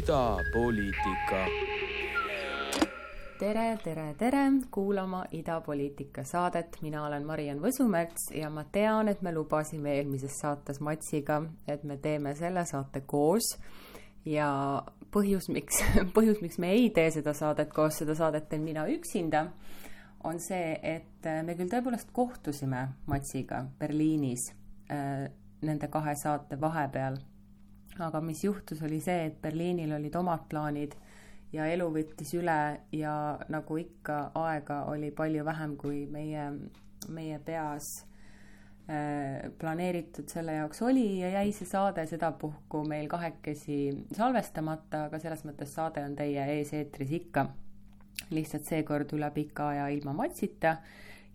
idapoliitika. tere, tere, tere kuulama Idapoliitika saadet, mina olen Mariann Võsumets ja ma tean, et me lubasime eelmises saates Matsiga, et me teeme selle saate koos. Ja põhjus, miks, põhjus, miks me ei tee seda saadet koos, seda saadet teen mina üksinda, on see, et me küll tõepoolest kohtusime Matsiga Berliinis äh, nende kahe saate vahepeal aga mis juhtus, oli see, et Berliinil olid omad plaanid ja elu võttis üle ja nagu ikka, aega oli palju vähem, kui meie, meie peas äh, planeeritud selle jaoks oli ja jäi see saade sedapuhku meil kahekesi salvestamata, aga selles mõttes saade on teie ees-eetris ikka. lihtsalt seekord üle pika aja ilma Matsita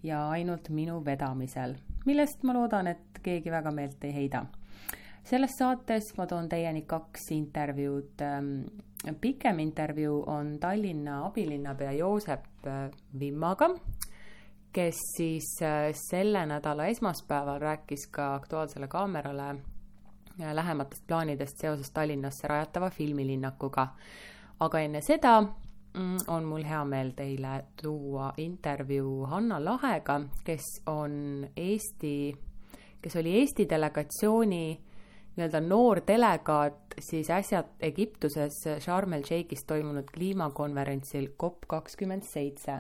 ja ainult minu vedamisel, millest ma loodan, et keegi väga meelt ei heida selles saates ma toon teieni kaks intervjuud. Ähm, pikem intervjuu on Tallinna abilinnapea Joosep äh, Vimmaga, kes siis äh, selle nädala esmaspäeval rääkis ka Aktuaalsele Kaamerale äh, lähematest plaanidest seoses Tallinnasse rajatava filmilinnakuga. aga enne seda mm, on mul hea meel teile tuua intervjuu Hanna Lahega, kes on Eesti, kes oli Eesti delegatsiooni nii-öelda noor delegaat siis äsja Egiptuses Sharm el Sheikhis toimunud kliimakonverentsil COP kakskümmend seitse.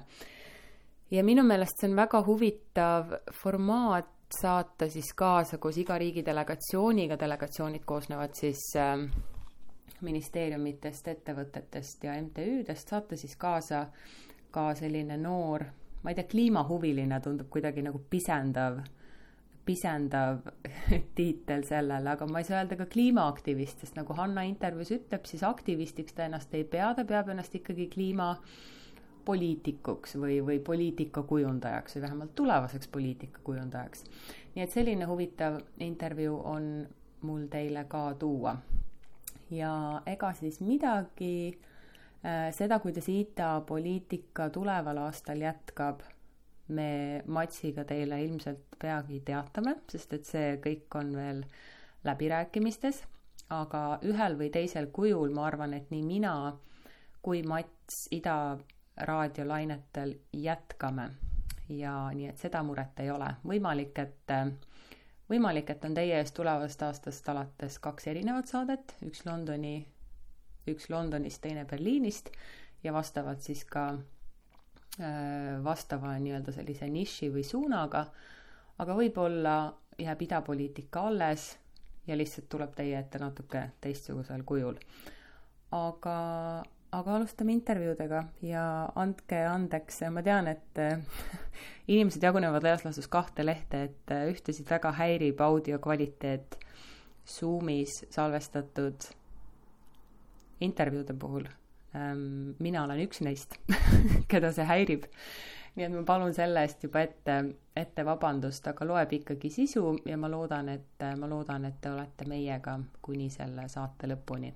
ja minu meelest see on väga huvitav formaat saata siis kaasa koos iga riigi delegatsiooniga, delegatsioonid koosnevad siis äh, ministeeriumitest, ettevõtetest ja MTÜ-dest, saata siis kaasa ka selline noor, ma ei tea, kliimahuviline tundub kuidagi nagu pisendav pisendav tiitel sellele, aga ma ei saa öelda ka kliimaaktivist, sest nagu Hanna intervjuus ütleb, siis aktivistiks ta ennast ei pea, ta peab ennast ikkagi kliimapoliitikuks või, või poliitikakujundajaks või vähemalt tulevaseks poliitikakujundajaks. nii et selline huvitav intervjuu on mul teile ka tuua. ja ega siis midagi äh, seda, kuidas idapoliitika tuleval aastal jätkab me Matsiga teile ilmselt peagi teatame, sest et see kõik on veel läbirääkimistes, aga ühel või teisel kujul ma arvan, et nii mina kui Mats Ida raadiolainetel jätkame. Ja nii et seda muret ei ole. võimalik, et, võimalik, et on teie ees tulevast aastast alates kaks erinevat saadet, üks Londoni, üks Londonist, teine Berliinist. Ja vastavalt siis ka vastava nii-öelda sellise niši või suunaga, aga võib-olla jääb idapoliitika alles ja lihtsalt tuleb teie ette natuke teistsugusel kujul. aga, aga alustame intervjuudega ja andke andeks, ma tean, et inimesed jagunevad laias laastus kahte lehte, et ühtesid väga häirib audio kvaliteet Zoomis salvestatud intervjuude puhul mina olen üks neist keda see häirib. nii et ma palun selle eest juba ette, ette vabandust, aga loeb ikkagi sisu ja ma loodan, et, ma loodan, et te olete meiega kuni selle saate lõpuni.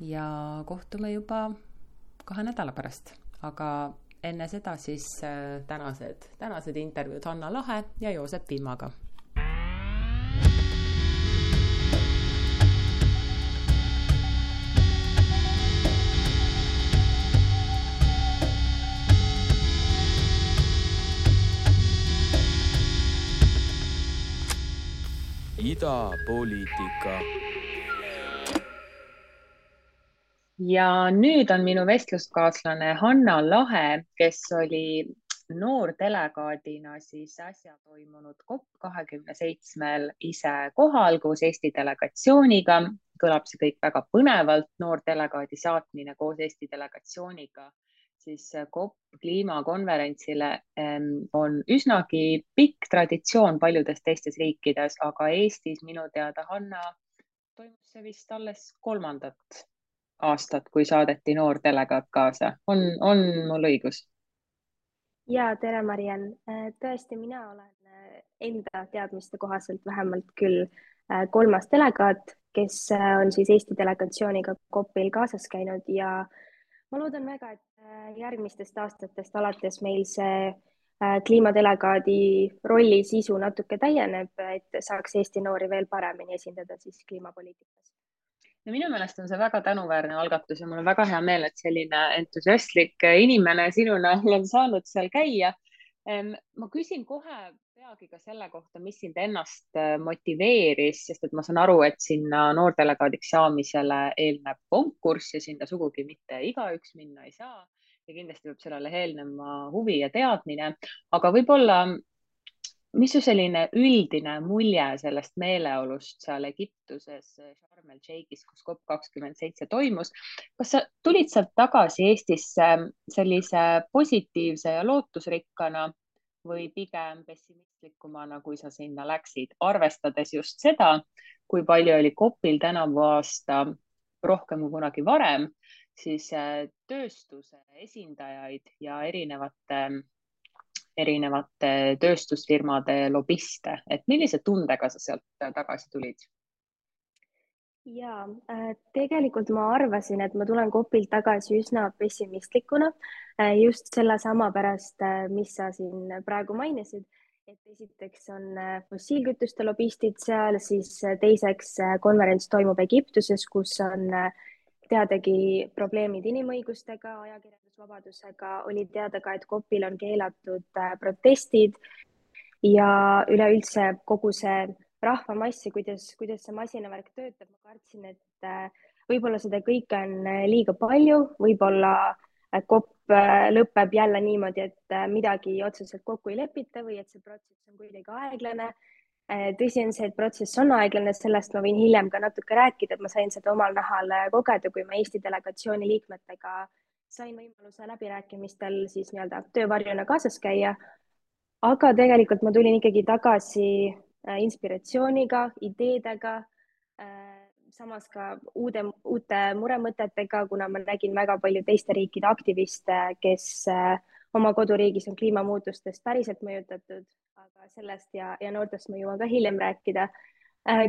ja kohtume juba kahe nädala pärast, aga enne seda siis äh, tänased, tänased intervjuud Hanna Lahe ja Joosep Vimmaga idapoliitika. ja nüüd on minu vestluskaaslane Hanna Lahe, kes oli noordelegaadina siis äsja toimunud COP kahekümne seitsmel ise kohal koos Eesti delegatsiooniga. kõlab see kõik väga põnevalt, noordelegaadi saatmine koos Eesti delegatsiooniga siis COP kliimakonverentsile ehm, on üsnagi pikk traditsioon paljudes teistes riikides, aga Eestis minu teada, Hanna, toimus see vist alles kolmandat aastat, kui saadeti noor delegaat kaasa. on, on mul õigus? ja tere, Mariann. Äh, tõesti, mina olen äh, enda teadmiste kohaselt vähemalt küll äh, kolmas delegaat, kes on siis Eesti delegatsiooniga COP-il kaasas käinud ja ma loodan väga, et Äh, järgmistest aastatest alates meil see äh, kliimadelegaadi rolli sisu natuke täieneb, et saaks Eesti noori veel paremini esindada siis kliimapoliitikas. ja minu meelest on see väga tänuväärne algatus ja mul on väga hea meel, et selline entusiastlik inimene sinu näol on saanud seal käia. ma küsin kohe peagi ka selle kohta, mis sind ennast äh, motiveeris, sest et ma saan aru, et sinna noordelegaadiks saamisele eelneb konkurss ja sinna sugugi mitte igaüks minna ei saa. Ja kindlasti peab sellele eelnema huvi ja teadmine, aga võib-olla mis su selline üldine mulje sellest meeleolust seal Egiptuses, Sharm el Sheikhis, kus COP kakskümmend seitse toimus, kas sa tulid sealt tagasi Eestisse sellise positiivse ja lootusrikkana või pigem pessimistlikumana, kui sa sinna läksid, arvestades just seda, kui palju oli COP-il tänavu aasta rohkem kui kunagi varem, siis äh, tööstuse esindajaid ja erinevate erinevate tööstusfirmade lobiste, et millise tundega sa sealt tagasi tulid? Ja äh, tegelikult ma arvasin, et ma tulen Copilt tagasi üsna pessimistlikuna äh, just sellesama pärast, äh, mis sa siin praegu mainisid, et esiteks on fossiilkütuste lobistid seal, siis teiseks konverents toimub Egiptuses, kus on teadagi probleemid inimõigustega, ajakirjandusega vabadusega oli teada ka, et COP-il on keelatud protestid ja üleüldse kogu see rahvamass ja kuidas, kuidas see masinavärk töötab, ma kartsin, et äh, võib-olla seda kõike on äh, liiga palju, võib-olla COP lõpeb jälle niimoodi, et midagi otseselt kokku ei lepita või et see protsess on kuidagi aeglane. tõsi on see, et protsess on aeglane, sellest ma võin hiljem ka natuke rääkida, et ma sain seda omal nahal kogeda, kui ma Eesti delegatsiooni liikmetega sain võimaluse läbirääkimistel siis nii-öelda töövarjuna kaasas käia. aga tegelikult ma tulin ikkagi tagasi äh, inspiratsiooniga, ideedega, äh, samas ka uude, uute muremõtetega, kuna ma nägin väga palju teiste riikide aktiviste, kes äh, oma koduriigis on kliimamuutustest päriselt mõjutatud, aga sellest ja, ja noortest ma jõuan ka hiljem rääkida.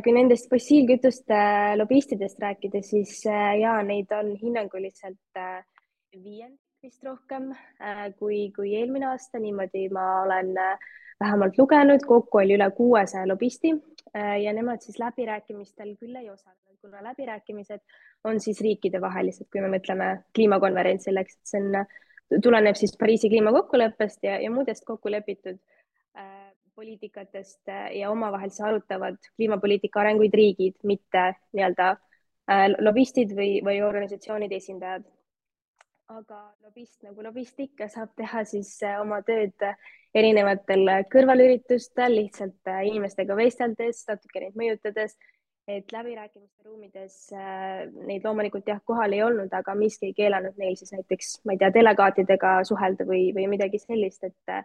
Kui nendest fossiilkütuste lobistidest rääkida, siis ja neid on hinnanguliselt viiendik vist rohkem äh, kui, kui eelmine aasta, niimoodi ma olen äh, vähemalt lugenud, kokku oli üle kuuesaja lobisti äh, ja nemad siis läbirääkimistel küll ei osalenud, kuna läbirääkimised on siis riikidevahelised, kui me mõtleme kliimakonverentsil, eks, et see on, tuleneb siis Pariisi kliimakokkuleppest ja, ja muudest kokkulepitud äh, poliitikatest ja omavahel siis arutavad kliimapoliitika arenguid riigid, mitte nii-öelda äh, lobistid või, või organisatsioonide esindajad aga lobist nagu lobist ikka saab teha siis äh, oma tööd äh, erinevatel äh, kõrvalüritustel, lihtsalt inimestega vesteldes, natuke neid mõjutades. et läbirääkimiste ruumides neid loomulikult jah, kohal ei olnud, aga miski ei keelanud neil siis näiteks, ma ei tea, delegaatidega suhelda või, või midagi sellist, et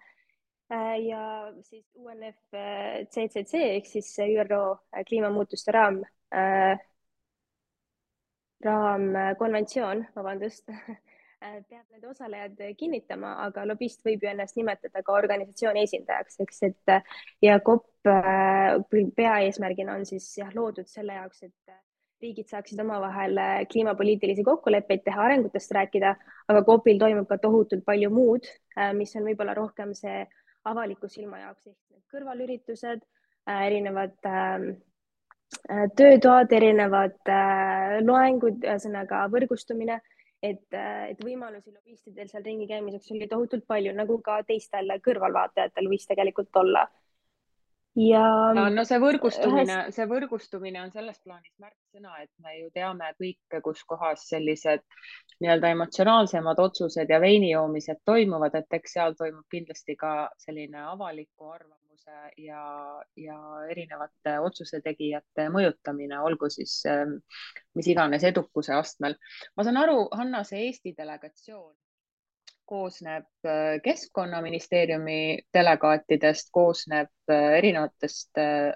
ja siis UNFCCC ehk siis ÜRO kliimamuutuste raam, raamkonventsioon, vabandust peab need osalejad kinnitama, aga lobist võib ju ennast nimetada ka organisatsiooni esindajaks, eks, et ja COP äh, peaeesmärgina on siis jah loodud selle jaoks, et riigid saaksid omavahel äh, kliimapoliitilisi kokkuleppeid teha, arengutest rääkida, aga COP-il toimub ka tohutult palju muud, mis on võib-olla rohkem see avaliku silma jaoks ehk kõrvalüritused, erinevad ähm, töötoad, erinevad loengud, ühesõnaga võrgustumine et, et võimalusi lobistidel seal ringi käimiseks oli tohutult palju, nagu ka teistel kõrvalvaatajatel võis tegelikult olla. ja no, no see võrgustumine ühes..., see võrgustumine on selles plaanis märksõna, et me ju teame kõike, kus kohas sellised nii-öelda emotsionaalsemad otsused ja veini joomised toimuvad, et eks seal toimub kindlasti ka selline avaliku arvamuse tegevuse ja, ja erinevate otsuse tegijate mõjutamine, olgu siis ähm, mis iganes edukuse astmel. ma saan aru, Hanna, see Eesti delegatsioon koosneb äh, Keskkonnaministeeriumi delegaatidest, koosneb äh, erinevatest äh,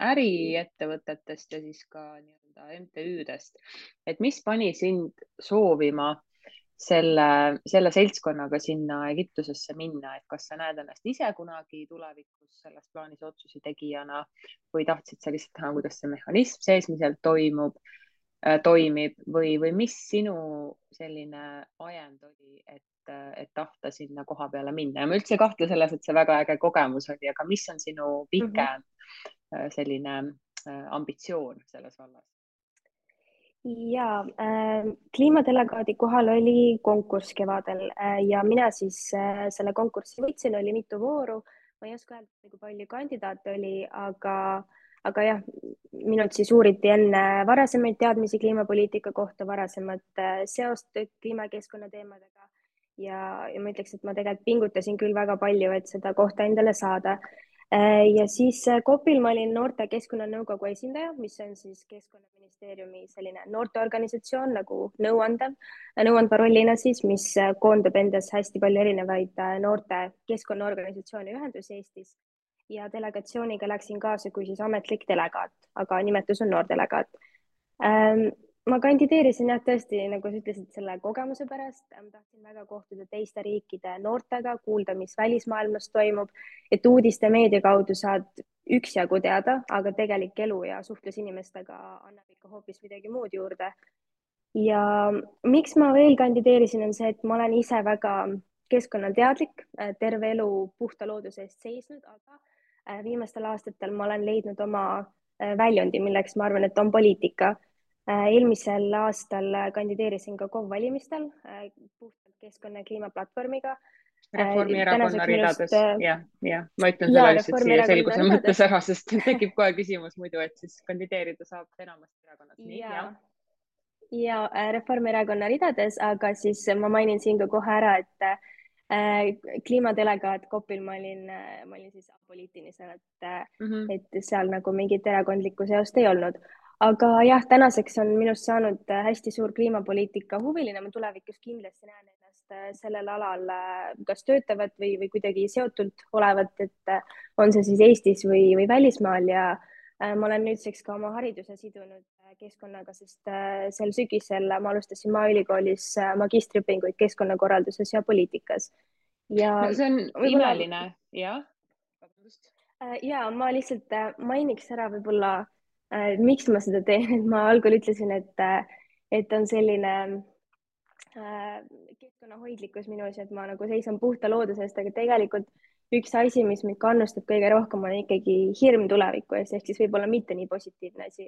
äriettevõtetest ja siis ka nii-öelda MTÜ-dest. et mis pani sind soovima selle, selle seltskonnaga sinna Egiptusesse minna, et kas sa näed ennast ise kunagi tulevikus selles plaanis otsusi tegijana või tahtsid sa lihtsalt näha, kuidas see mehhanism seesmiselt toimub äh,, toimib või, või mis sinu selline ajend oli, et, et tahta sinna koha peale minna ja ma üldse ei kahtle selles, et see väga äge kogemus oli, aga mis on sinu pikem mm -hmm. selline äh, ambitsioon selles vallas? Ja äh, kliimadelegaadi kohal oli konkurss kevadel äh, ja mina siis äh, selle konkursi võitsin, oli mitu vooru. ma ei oska öelda, kui palju kandidaate oli, aga, aga jah, minult siis uuriti enne varasemaid teadmisi kliimapoliitika kohta, varasemat äh, seost kliimakeskkonna teemadega ja, ja ma ütleks, et ma tegelikult pingutasin küll väga palju, et seda kohta endale saada ja siis Kopil äh, ma olin noorte keskkonnanõukogu esindaja, mis on siis Keskkonnaministeeriumi selline noorteorganisatsioon nagu nõuandev, nõuandva rollina siis, mis äh, koondab endas hästi palju erinevaid noorte keskkonnaorganisatsioone ühendusi Eestis. ja delegatsiooniga läksin kaasa kui siis ametlik delegaat, aga nimetus on noordelegaat ähm, ma kandideerisin jah, tõesti, nagu sa ütlesid, selle kogemuse pärast. ma tahtsin väga kohtuda teiste riikide noortega, kuulda, mis välismaailmas toimub, et uudiste meedia kaudu saad üksjagu teada, aga tegelik elu ja suhtlus inimestega annab ikka hoopis midagi muud juurde. ja miks ma veel kandideerisin, on see, et ma olen ise väga keskkonnateadlik, terve elu puhta looduse eest seisnud, aga äh, viimastel aastatel ma olen leidnud oma äh, väljundi, milleks ma arvan, et on poliitika Äh, eelmisel aastal kandideerisin ka KOV valimistel äh, puhtalt keskkonna ja kliimaplatvormiga. Reformierakonna ridades jah, jah, ma ütlen selle lihtsalt siia selguse mõttes ära, sest tekib kohe küsimus muidu, et siis kandideerida saab enamast erakonnast. ja, ja äh, Reformierakonna ridades, aga siis ma mainin siin ka kohe ära, et äh, kliimadelegaat Kopil ma olin, ma olin siis apoliitilisena, et mm, -hmm. et seal nagu mingit erakondlikku seost ei olnud aga jah, tänaseks on minust saanud äh, hästi suur kliimapoliitika huviline, ma tulevikus kindlasti näen ennast äh, sellel alal äh, kas töötavat või, või kuidagi seotult olevat, et on see siis Eestis või, või välismaal ja ma olen nüüdseks ka oma hariduse sidunud keskkonnaga, sest sel sügisel ma alustasin Maaülikoolis magistriõpinguid keskkonnakorralduses ja poliitikas. ja no, see on imeline, jah? ja ma lihtsalt mainiks ära võib-olla äh, miks ma seda teen, et ma algul ütlesin, et, äh, et on selline äh, keskkonnahoidlikkus minus, et ma nagu seisan puhta looduse eest, aga tegelikult üks asi, mis mind kannustab kõige rohkem, on ikkagi hirm tuleviku ees, ehk siis võib-olla mitte nii positiivne asi.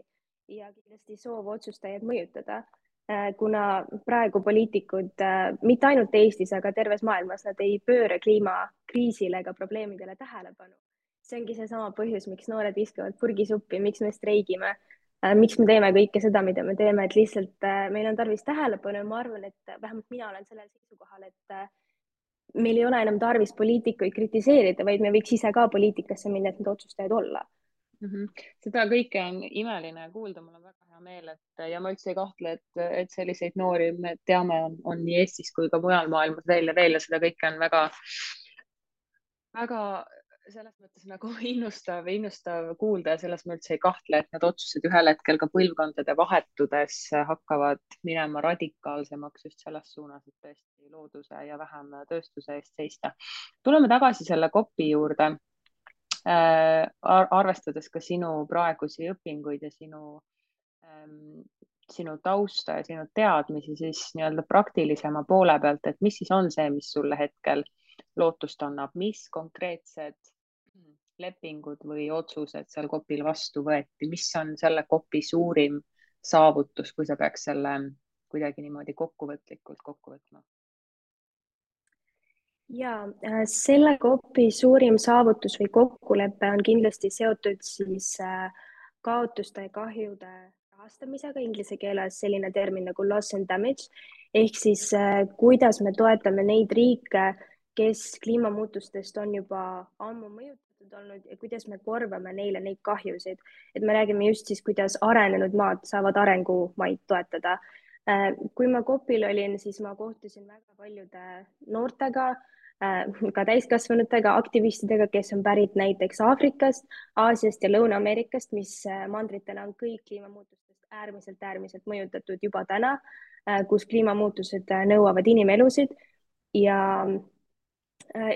Ja kindlasti soov otsustajaid mõjutada äh, kuna praegu poliitikud äh, mitte ainult Eestis, aga terves maailmas, nad ei pööra kliimakriisile ega probleemidele tähelepanu see ongi seesama põhjus, miks noored viskavad purgisuppi, miks me streigime, äh, miks me teeme kõike seda, mida me teeme, et lihtsalt äh, meil on tarvis tähelepanu ja ma arvan, et vähemalt mina olen sellel seisukohal, et äh, meil ei ole enam tarvis poliitikuid kritiseerida, vaid me võiks ise ka poliitikasse minna, et need otsustajad olla mm. -hmm. seda kõike on imeline kuulda, mul on väga hea meel, et ja ma üldse ei kahtle, et, et selliseid noori me teame, on, on nii Eestis kui ka mujal maailmas veel ja veel ja seda kõike on väga, väga selles mõttes nagu innustav, innustav kuulda ja selles ma üldse ei kahtle, et need otsused ühel hetkel ka põlvkondade vahetudes hakkavad minema radikaalsemaks just selles suunas, et tõesti looduse ja vähem tööstuse eest seista. tuleme tagasi selle kopi juurde äh,. arvestades ka sinu praegusi õpinguid ja sinu ähm, sinu tausta ja sinu teadmisi, siis nii-öelda praktilisema poole pealt, et mis siis on see, mis sulle hetkel lootust annab, mis konkreetsed lepingud või otsused seal kopil vastu võeti, mis on selle kopi suurim saavutus, kui sa peaks selle kuidagi niimoodi kokkuvõtlikult kokku võtma? ja äh, selle kopi suurim saavutus või kokkulepe on kindlasti seotud siis äh, kaotuste ja kahjude rahastamisega, inglise keeles selline termin nagu loss and damage ehk siis äh, kuidas me toetame neid riike, kes kliimamuutustest on juba ammu mõjutatud seotud olnud ja kuidas me korvame neile neid kahjusid, et me räägime just siis, kuidas arenenud maad saavad arengumaid toetada. Äh, kui ma Kopil olin, siis ma kohtusin väga paljude noortega, äh, ka täiskasvanutega, aktivistidega, kes on pärit näiteks Aafrikast, Aasiast ja Lõuna-Ameerikast, mis äh, mandritena on kõik kliimamuutustest äärmiselt, äärmiselt mõjutatud juba täna, kus kliimamuutused nõuavad inimelusid ja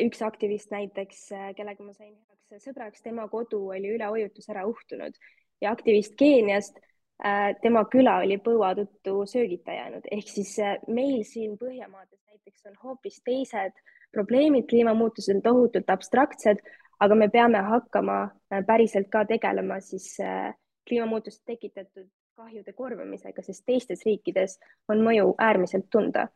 üks aktivist näiteks, kellega ma sain heaks sõbraks, tema kodu oli üle ujutus ära uhtunud. Ja aktivist Keeniast, äh, tema küla oli põua tõttu söögita jäänud, ehk siis äh, meil siin Põhjamaades näiteks on hoopis teised probleemid, kliimamuutused on tohutult abstraktsed, aga me peame hakkama äh, päriselt ka tegelema siis kliimamuutuste tekitatud kahjude korvamisega, sest teistes riikides on mõju äärmiselt tunda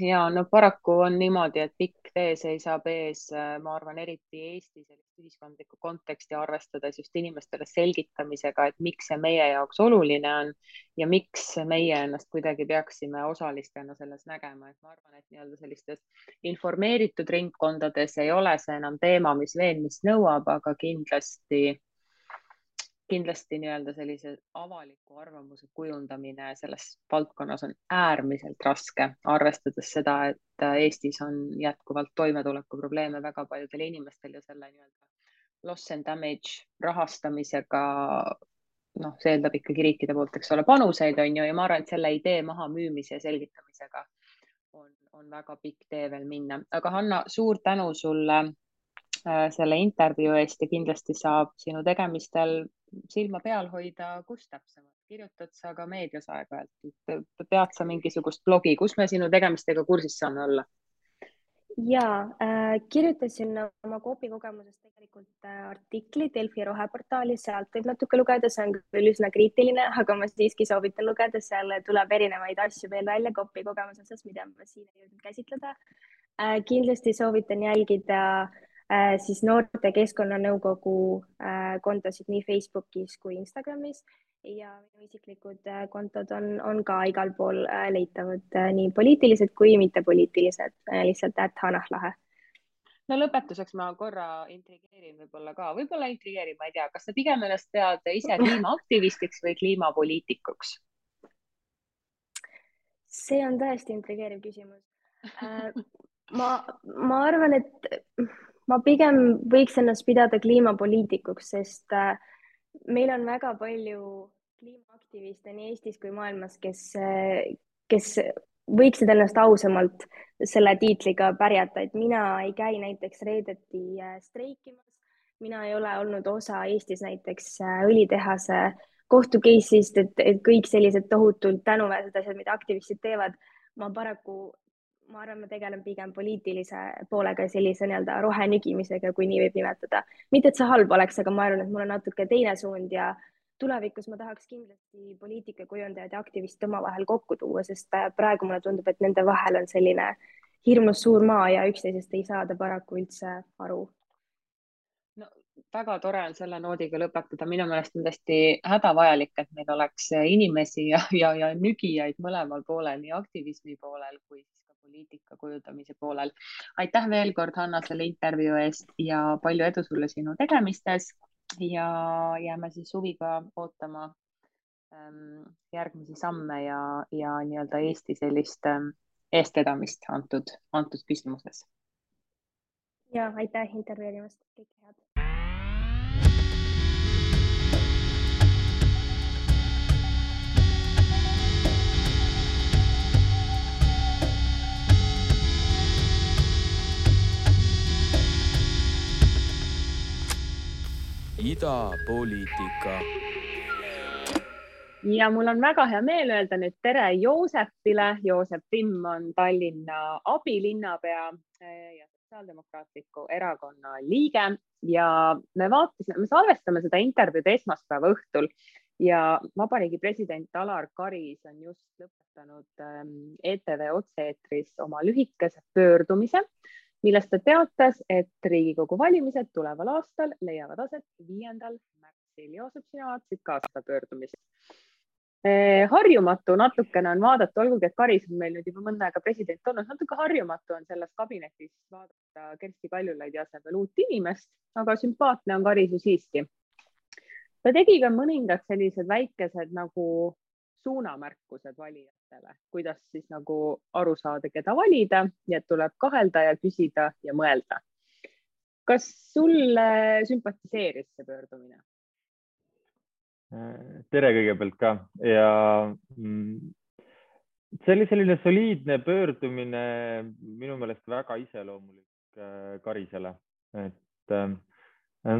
ja no paraku on niimoodi, et pikk tee seisab ees, ma arvan, eriti Eesti ühiskondlikku konteksti arvestades just inimestele selgitamisega, et miks see meie jaoks oluline on ja miks meie ennast kuidagi peaksime osalistena selles nägema, et ma arvan, et nii-öelda sellistes informeeritud ringkondades ei ole see enam teema, mis veenmist nõuab, aga kindlasti kindlasti nii-öelda sellise avaliku arvamuse kujundamine selles valdkonnas on äärmiselt raske, arvestades seda, et Eestis on jätkuvalt toimetulekuprobleeme väga paljudel inimestel ja selle nii-öelda loss and damage rahastamisega noh, see eeldab ikkagi riikide poolt, eks ole, panuseid on ju, ja ma arvan, et selle idee mahamüümise ja selgitamisega on, on väga pikk tee veel minna, aga Hanna, suur tänu sulle äh, selle intervjuu eest ja kindlasti saab sinu tegemistel silma peal hoida, kus täpsemalt, kirjutad sa ka meedias aeg-ajalt, pead sa mingisugust blogi, kus me sinu tegemistega kursis saame olla? ja äh, kirjutasin oma Coopi kogemusest tegelikult äh, artikli Delfi roheportaalis, sealt võib natuke lugeda, see on küll üsna kriitiline, aga ma siiski soovitan lugeda, seal tuleb erinevaid asju veel välja Coopi kogemuse osas, mida ma siin ei jõudnud käsitleda äh,. kindlasti soovitan jälgida Äh, siis Noorte Keskkonnanõukogu äh, kontosid nii Facebookis kui Instagramis ja minu isiklikud äh, kontod on, on ka igal pool leitavad, nii poliitilised kui mittepoliitilised, lihtsalt at Hanahlahe no lõpetuseks ma korra intrigeerin võib-olla ka, võib-olla intrigeerin, ma ei tea, kas sa pigem ennast pead ise kliimaaktivistiks või kliimapoliitikuks? see on tõesti intrigeeriv küsimus. ma, ma arvan, et ma pigem võiks ennast pidada kliimapoliitikuks, sest äh, meil on väga palju kliimaaktiviste nii Eestis kui maailmas, kes, äh, kes võiksid ennast ausamalt selle tiitliga pärjata, et mina ei käi näiteks reedeti äh, streikimas, mina ei ole olnud osa Eestis näiteks õlitehase kohtu case'ist, et, et kõik sellised tohutult tänuväärsed asjad, mida aktivistid teevad, ma paraku ma arvan, ma tegelen pigem poliitilise poolega sellise nii-öelda rohenügimisega, kui nii võib nimetada. mitte, et see halb oleks, aga ma arvan, et mul on natuke teine suund ja tulevikus ma tahaks kindlasti poliitikakujundajad ja aktivistid omavahel kokku tuua, sest äh, praegu mulle tundub, et nende vahel on selline hirmus suur maa ja üksteisest ei saada paraku üldse aru no väga tore on selle noodiga lõpetada, minu meelest on tõesti hädavajalik, et meil oleks inimesi ja, ja, ja nügijaid mõlemal poolel, nii aktivismi poolel kui poliitika kujundamise poolel. aitäh veel kord, Hanna, selle intervjuu eest ja palju edu sulle sinu tegemistes ja jääme siis huviga ootama ähm, järgmisi samme ja, ja nii-öelda Eesti sellist ähm, eestvedamist antud, antud küsimuses. ja aitäh intervjueerimast, kõike head. Idapoliitika. ja mul on väga hea meel öelda nüüd tere Joosepile. Joosep Timm on Tallinna abilinnapea eh, ja Sotsiaaldemokraatliku Erakonna liige ja me vaatasime, me salvestame seda intervjuud esmaspäeva õhtul ja Vabariigi president Alar Karis on just lõpetanud ehm, ETV otse-eetris oma lühikese pöördumise milles ta teatas, et Riigikogu valimised tuleval aastal leiavad aset viiendal märtsil. Joosep, sina vaatasid ka seda pöördumist. Eh, harjumatu natukene on vaadata, olgugi et Karis on meil nüüd juba mõnda aega president olnud, natuke harjumatu on selles kabinetis vaadata Kersti Kaljulaidi asemel uut inimest, aga sümpaatne on Karis ju siiski. ta tegi ka mõningad sellised väikesed nagu suunamärkused valijatele, kuidas siis nagu aru saada, keda valida ja tuleb kahelda ja küsida ja mõelda. kas sulle sümpatiseeris see pöördumine? tere kõigepealt ka ja mm, see oli selline soliidne pöördumine, minu meelest väga iseloomulik äh, Karisele, et äh,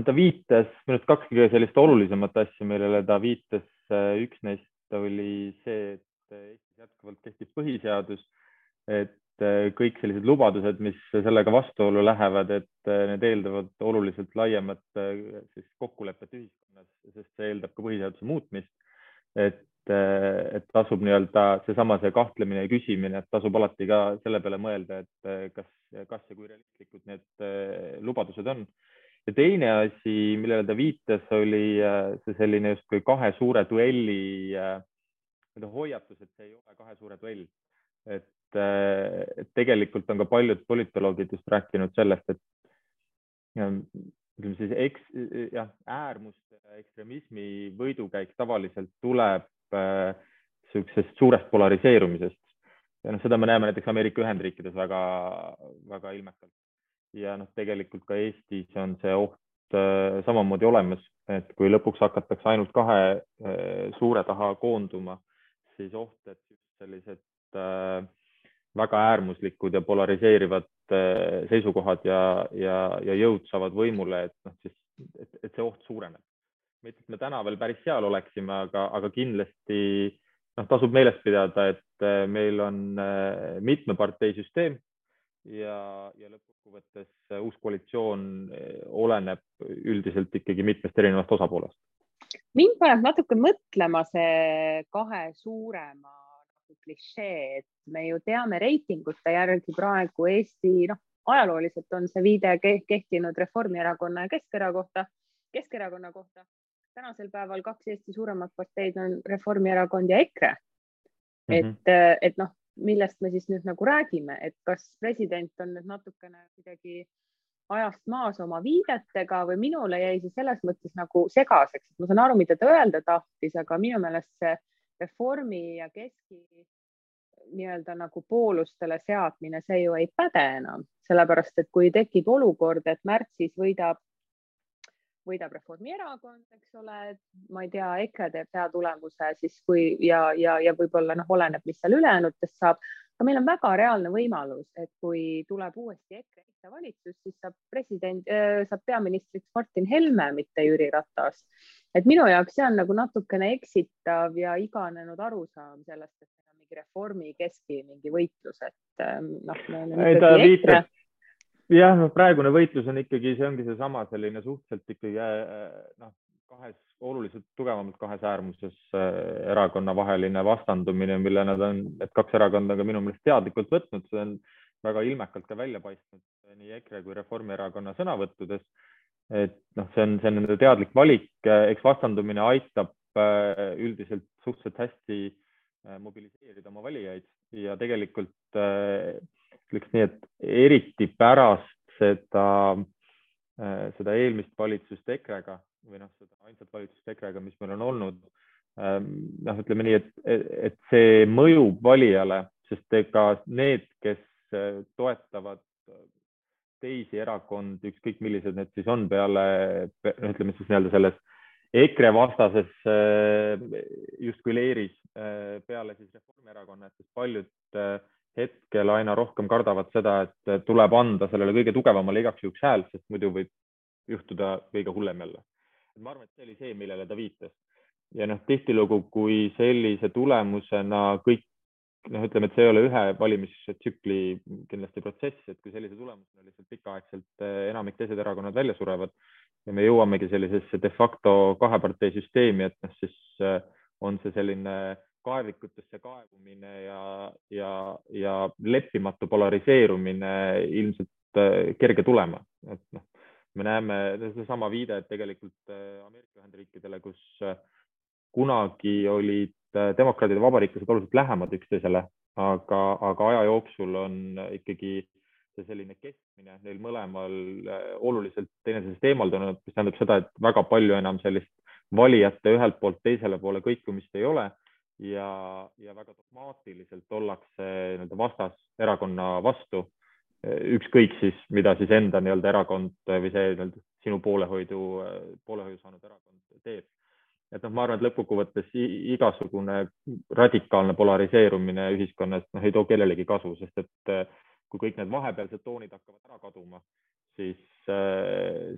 ta viitas minu arust kaks kõige sellist olulisemat asja, millele ta viitas. Äh, üks neist oli see, et Eestis jätkuvalt kehtib põhiseadus, et äh, kõik sellised lubadused, mis sellega vastuollu lähevad, et äh, need eeldavad oluliselt laiemat äh, siis kokkulepet ühiskonnas, sest see eeldab ka põhiseaduse muutmist. et, et tasub nii-öelda seesama see kahtlemine ja küsimine, et tasub alati ka selle peale mõelda, et kas, kas ja kui realistlikud need lubadused on. Ja teine asi, millele ta viitas, oli see selline justkui kahe suure duelli hoiatus, et see ei ole kahe suure duell. et, et tegelikult on ka paljud politoloogid just rääkinud sellest, et ütleme siis eks, jah, äärmuste ekstremismi võidukäik tavaliselt tuleb niisugusest äh, suurest polariseerumisest ja noh, seda me näeme näiteks Ameerika Ühendriikides väga-väga ilmekalt. Ja noh, tegelikult ka Eestis on see oht äh, samamoodi olemas, et kui lõpuks hakatakse ainult kahe äh, suure taha koonduma, siis oht, et sellised äh, väga äärmuslikud ja polariseerivad äh, seisukohad ja, ja, ja jõud saavad võimule, et noh, siis, et, et see oht suureneb. mitte, et me täna veel päris seal oleksime, aga, aga kindlasti noh, tasub meeles pidada, et äh, meil on äh, mitme partei süsteem ja, ja lõppkokkuvõttes uus koalitsioon oleneb üldiselt ikkagi mitmest erinevast osapoolest. mind paneb natuke mõtlema see kahe suurema klišee, et me ju teame reitingute järgi praegu Eesti, noh, ajalooliselt on see viide kehtinud Reformierakonna ja Keskerakonna, Keskerakonna kohta. tänasel päeval kaks Eesti suuremat parteid on Reformierakond ja EKRE. et mm, -hmm. et noh, millest me siis nüüd nagu räägime, et kas president on nüüd natukene kuidagi ajast maas oma viidetega või minule jäi see selles mõttes nagu segaseks, et ma saan aru, mida ta öelda tahtis, aga minu meelest see reformi ja keski nii-öelda nagu poolustele seadmine, see ju ei päde enam, sellepärast et kui tekib olukord, et märtsis võidab, võidab Reformierakond, eks ole, ma ei tea, EKRE teeb hea tulemuse, siis kui ja, ja, ja võib-olla noh, oleneb, mis seal ülejäänutest saab, aga meil on väga reaalne võimalus, et kui tuleb uuesti EKRE valitsus, siis saab president äh,, saab peaministriks Martin Helme, mitte Jüri Ratas. et minu jaoks see on nagu natukene eksitav ja iganenud arusaam sellest, et mingi reformi keski mingi võitlus, et ähm, noh. ei, ta viitas, jah, no praegune võitlus on ikkagi, see ongi seesama selline suhteliselt ikkagi äh, noh, kahes oluliselt tugevamalt kahes äärmuses äh, erakonna vaheline vastandumine, mille nad on, need kaks erakonda ka minu meelest teadlikult võtnud, see on väga ilmekalt ka välja paistnud nii EKRE kui Reformierakonna sõnavõttudes. et noh, see on, see on nende teadlik valik, eks vastandumine aitab äh, üldiselt suhteliselt hästi Äh, mobiliseerida oma valijaid ja tegelikult äh, ütleks nii, et eriti pärast seda, äh, seda eelmist valitsust EKRE-ga või noh, seda ainsat valitsust EKRE-ga, mis meil on olnud. Ähm, noh, ütleme nii, et, et see mõjub valijale, sest ega need, kes toetavad teisi erakondi, ükskõik millised need siis on peale, ütleme siis nii-öelda selles EKRE vastases äh, justkui leeris äh, peale siis Reformierakonna, et paljud äh, hetkel aina rohkem kardavad seda, et tuleb anda sellele kõige tugevamale igaks juhuks hääl, sest muidu võib juhtuda kõige hullem jälle. ma arvan, et see oli see, millele ta viitas. ja noh, tihtilugu, kui sellise tulemusena kõik noh, ütleme, et see ei ole ühe valimistsükli kindlasti protsess, et kui sellise tulemusena lihtsalt pikaaegselt enamik teised erakonnad välja surevad, ja me jõuamegi sellisesse de facto kahe partei süsteemi, et noh, siis äh, on see selline kaevikutesse kaevumine ja, ja, ja leppimatu polariseerumine ilmselt äh, kerge tulema, et noh, me näeme sedasama viide, et tegelikult äh, Ameerika Ühendriikidele, kus kunagi olid demokraadid ja vabariiklased oluliselt lähemad üksteisele, aga, aga aja jooksul on ikkagi see selline kestmine neil mõlemal äh, oluliselt teineteisest eemaldunud, mis tähendab seda, et väga palju enam sellist valijate ühelt poolt teisele poole kõikumist ei ole ja, ja väga dogmaatiliselt ollakse nii-öelda vastaserakonna vastu. ükskõik siis, mida siis enda nii-öelda erakond või see nii-öelda sinu poolehoidu, poolehoidu saanud erakond teeb. et noh, ma arvan, et lõppkokkuvõttes igasugune radikaalne polariseerumine ühiskonnas noh, ei too kellelegi kasu, sest et kui kõik need vahepealsed toonid hakkavad ära kaduma, siis,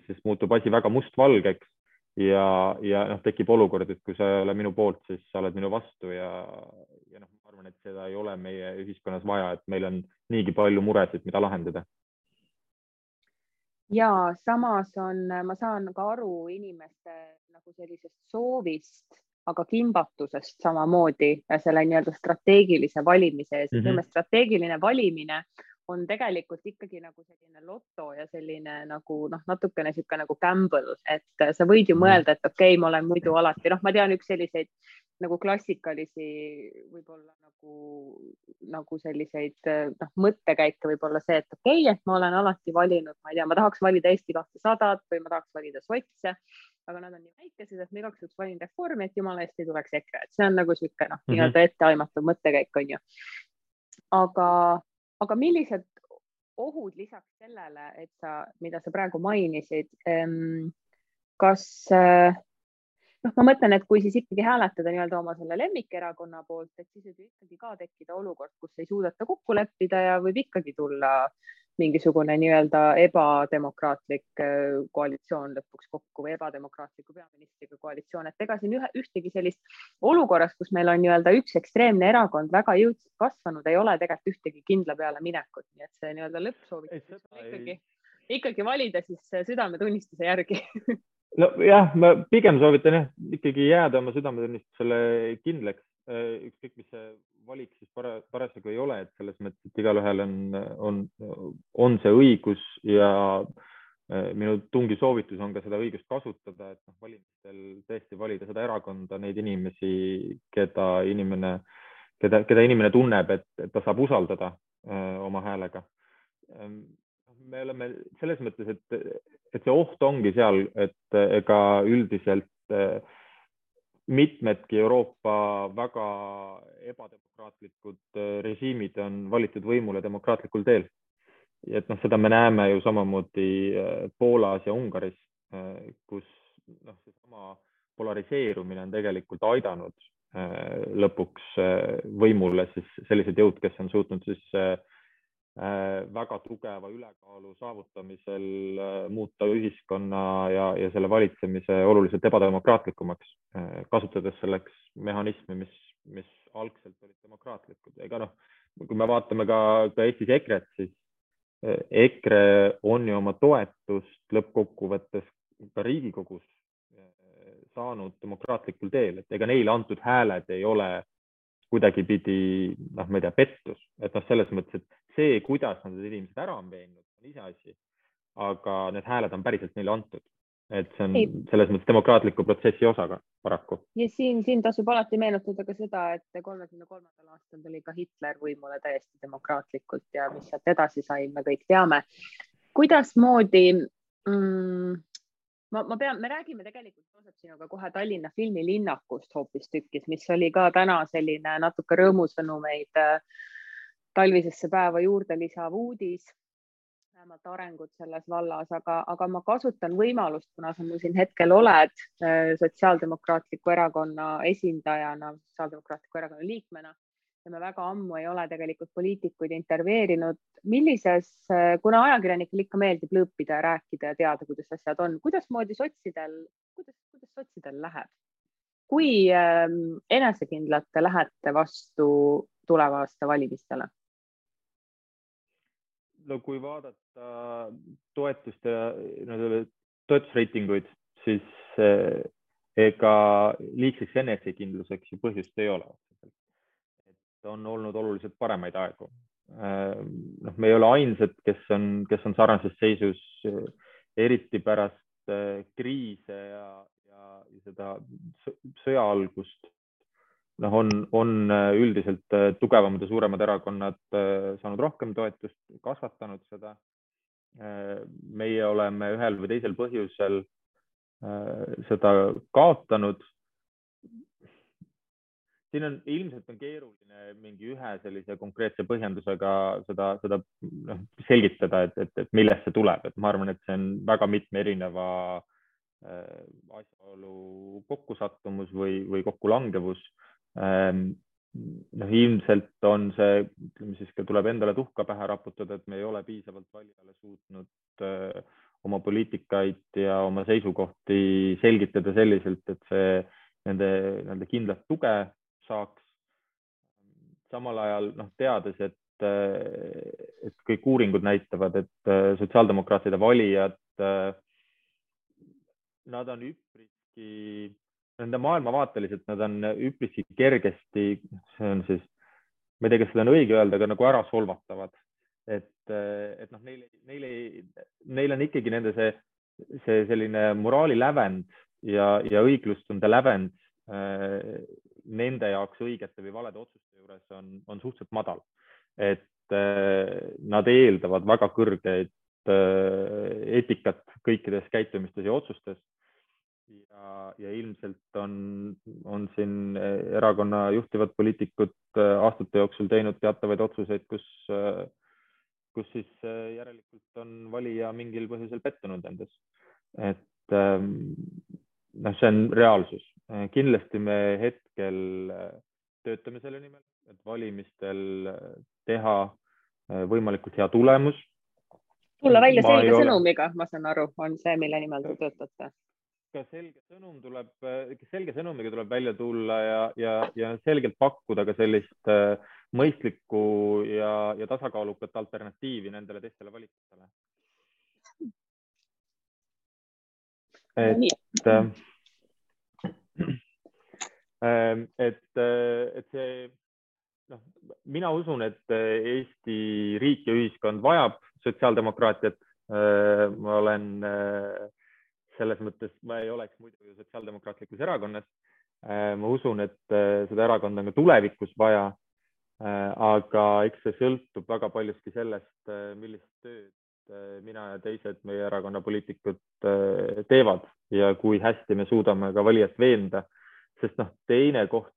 siis muutub asi väga mustvalgeks ja, ja noh, tekib olukord, et kui sa ei ole minu poolt, siis sa oled minu vastu ja, ja noh, ma arvan, et seda ei ole meie ühiskonnas vaja, et meil on niigi palju muresid, mida lahendada. ja samas on, ma saan ka aru inimeste nagu sellisest soovist aga kimbatusest samamoodi selle nii-öelda strateegilise valimise ees mm. -hmm. strateegiline valimine on tegelikult ikkagi nagu selline loto ja selline nagu noh, natukene niisugune nagu gamble, et sa võid ju mhm. mõelda, et okei okay,, ma olen muidu alati, noh, ma tean üks selliseid nagu klassikalisi võib-olla nagu, nagu selliseid noh, mõttekäike võib-olla see, et okei okay,, et ma olen alati valinud, ma ei tea, ma tahaks valida Eesti kahtesadat või ma tahaks valida sotse, aga nad on nii väikesed, et ma igaks juhuks valin Reformi, et jumala eest ei tuleks EKRE, et see on nagu niisugune noh -hmm., nii-öelda etteaimatav mõttekäik on ju. aga aga millised ohud lisaks sellele, et sa, mida sa praegu mainisid, kas noh, ma mõtlen, et kui siis ikkagi hääletada nii-öelda oma selle lemmikerakonna poolt, et siis võib ikkagi ka tekkida olukord, kus ei suudeta kokku leppida ja võib ikkagi tulla mingisugune nii-öelda ebademokraatlik äh, koalitsioon lõpuks kokku või ebademokraatliku peaministriga koalitsioon, et ega siin ühe, ühtegi sellist olukorras, kus meil on nii-öelda üks ekstreemne erakond väga jõudsalt kasvanud, ei ole tegelikult ühtegi kindla peale minekut, nii et see nii-öelda lõppsoovitus ikkagi, ikkagi valida siis südametunnistuse järgi. Nojah, ma pigem soovitan jah, ikkagi jääda oma südametunnistusele kindlaks, äh, ükskõik mis see valik siis para, parasjagu ei ole, et selles mõttes, et igalühel on, on, on see õigus ja äh, minu tungi soovitus on ka seda õigust kasutada, et noh, valimistel tõesti valida seda erakonda, neid inimesi, keda inimene, keda, keda inimene tunneb, et, et ta saab usaldada öö, äh, oma häälega. Ähm, me oleme selles mõttes, et, et see oht ongi seal, et ega üldiselt öö, mitmedki Euroopa väga ebademokraatlikud äh, režiimid on valitud võimule demokraatlikul teel. et noh, seda me näeme ju samamoodi äh, Poolas ja Ungaris, äh, kus noh, seesama polariseerumine on tegelikult aidanud lõpuks võimule siis sellised jõud, kes on suutnud siis väga tugeva ülekaalu saavutamisel äh, muuta ühiskonna ja, ja selle valitsemise oluliselt ebademokraatlikumaks, äh, kasutades selleks mehhanisme, mis, mis algselt olid demokraatlikud. ega noh, kui me vaatame ka, ka Eestis EKRE-t, siis EKRE on ju oma toetust lõppkokkuvõttes ka Riigikogus saanud demokraatlikul teel, et ega neile antud hääled ei ole kuidagipidi noh, ma ei tea, pettus, et noh, selles mõttes, et see, kuidas nad need inimesed ära on veennud, on iseasi. aga need hääled on päriselt neile antud, et see on ei. selles mõttes demokraatliku protsessi osa ka paraku. ja siin, siin tasub alati meenutada ka seda, et kolmekümne kolmandal aastal tuli ka Hitler võimule täiesti demokraatlikult ja mis sealt edasi sai, me kõik teame. kuidasmoodi mm, ma, ma pean, me räägime tegelikult Joosep sinuga kohe Tallinna filmilinnakust hoopistükkis, mis oli ka täna selline natuke rõõmusõnumeid äh, talvisesse päeva juurde lisav uudis, vähemalt arengud selles vallas, aga, aga ma kasutan võimalust, kuna sa mul siin hetkel oled äh, Sotsiaaldemokraatliku Erakonna esindajana, Sotsiaaldemokraatliku Erakonna liikmena ja me väga ammu ei ole tegelikult poliitikuid intervjueerinud. millises, kuna ajakirjanikele ikka meeldib lõõpida ja rääkida ja teada, kuidas asjad on, kuidasmoodi sotsidel, kuidas, kuidas sotsidel läheb? kui ähm, enesekindlalt te lähete vastu tulevaste valimistele? No kui vaadata toetuste, toetusreitinguid, siis äh, ega liigseks enesekindluseks ju põhjust ei ole on olnud oluliselt paremaid aegu. Äh, noh, me ei ole ainsad, kes on, kes on sarnases seisus, eriti pärast kriise ja, ja seda sõja algust. Noh, on, on äh, üldiselt tugevamad ja suuremad erakonnad saanud rohkem toetust, kasvatanud seda. meie oleme ühel või teisel põhjusel seda kaotanud siin on ilmselt on keeruline mingi ühe sellise konkreetse põhjendusega seda, seda noh, selgitada, et, et, et millest see tuleb, et ma arvan, et see on väga mitme erineva äh, asjaolu kokkusattumus või, või kokkulangevus. Noh, ilmselt on see, ütleme siis ka tuleb endale tuhka pähe raputada, et me ei ole piisavalt valijale suutnud äh, oma poliitikaid ja oma seisukohti selgitada selliselt, et see nende, nende kindlat tuge saaks. samal ajal noh, teades, et, et kõik uuringud näitavad, et sotsiaaldemokraatide valijad, nad on üpriski nende maailmavaateliselt nad on üpriski kergesti, see on siis, ma ei tea, kas seda on õige öelda, aga nagu ära solvatavad. et, et noh, neil, neil ei, neil on ikkagi nende see, see selline moraali lävend ja, ja õiglustunde lävend äh, nende jaoks õigete või valede otsuste juures on, on suhteliselt madal. et äh, nad eeldavad väga kõrgeid äh, eetikat kõikides käitumistes ja otsustes. Ja, ja ilmselt on, on siin erakonna juhtivad poliitikud aastate jooksul teinud teatavaid otsuseid, kus, kus siis järelikult on valija mingil põhjusel pettunud endas. et ähm, noh, see on reaalsus. kindlasti me hetkel töötame selle nimel, et valimistel teha võimalikult hea tulemus. tulla välja selge sõnumiga, ma saan aru, on see, mille nimel te töötate? Ka selge sõnum tuleb, selge sõnumiga tuleb välja tulla ja, ja, ja selgelt pakkuda ka sellist mõistlikku ja, ja tasakaalukat alternatiivi nendele teistele valikutele et, ähm, et, äh, et see, noh, mina usun, et Eesti riik ja ühiskond vajab sotsiaaldemokraatiat. Äh, ma olen äh, selles mõttes, ma ei oleks muidu ju sotsiaaldemokraatlikus erakonnas. ma usun, et seda erakonda on ka tulevikus vaja. aga eks see sõltub väga paljuski sellest, millist tööd mina ja teised meie erakonna poliitikud teevad ja kui hästi me suudame ka valijat veenda. sest noh, teine koht,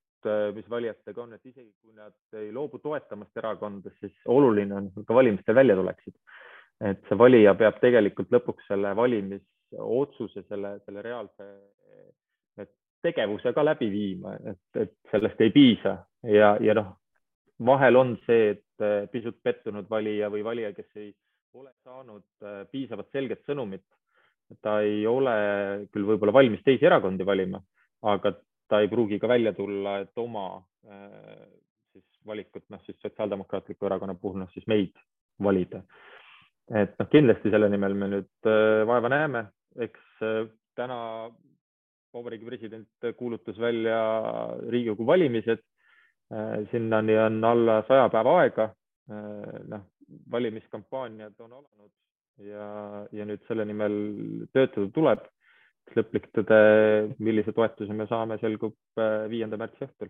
mis valijatega on, et isegi kui nad ei loobu toetamast erakonda, siis oluline on ka valimistel välja tuleksid. et see valija peab tegelikult lõpuks selle valimisotsuse, selle, selle reaalse tegevuse ka läbi viima, et, et sellest ei piisa ja, ja noh, vahel on see, et pisut pettunud valija või valija, kes ei pole saanud äh, piisavalt selget sõnumit. ta ei ole küll võib-olla valmis teisi erakondi valima, aga ta ei pruugi ka välja tulla, et oma siis valikut, noh siis Sotsiaaldemokraatliku Erakonna puhul, noh siis meid valida. et noh, kindlasti selle nimel me nüüd vaeva näeme, eks täna Vabariigi president kuulutas välja Riigikogu valimised. sinnani on alla saja päeva aega. noh, valimiskampaaniad on alanud ja, ja nüüd selle nimel töötada tuleb. lõplik tõde, millise toetuse me saame, selgub äh, viienda märtsi õhtul.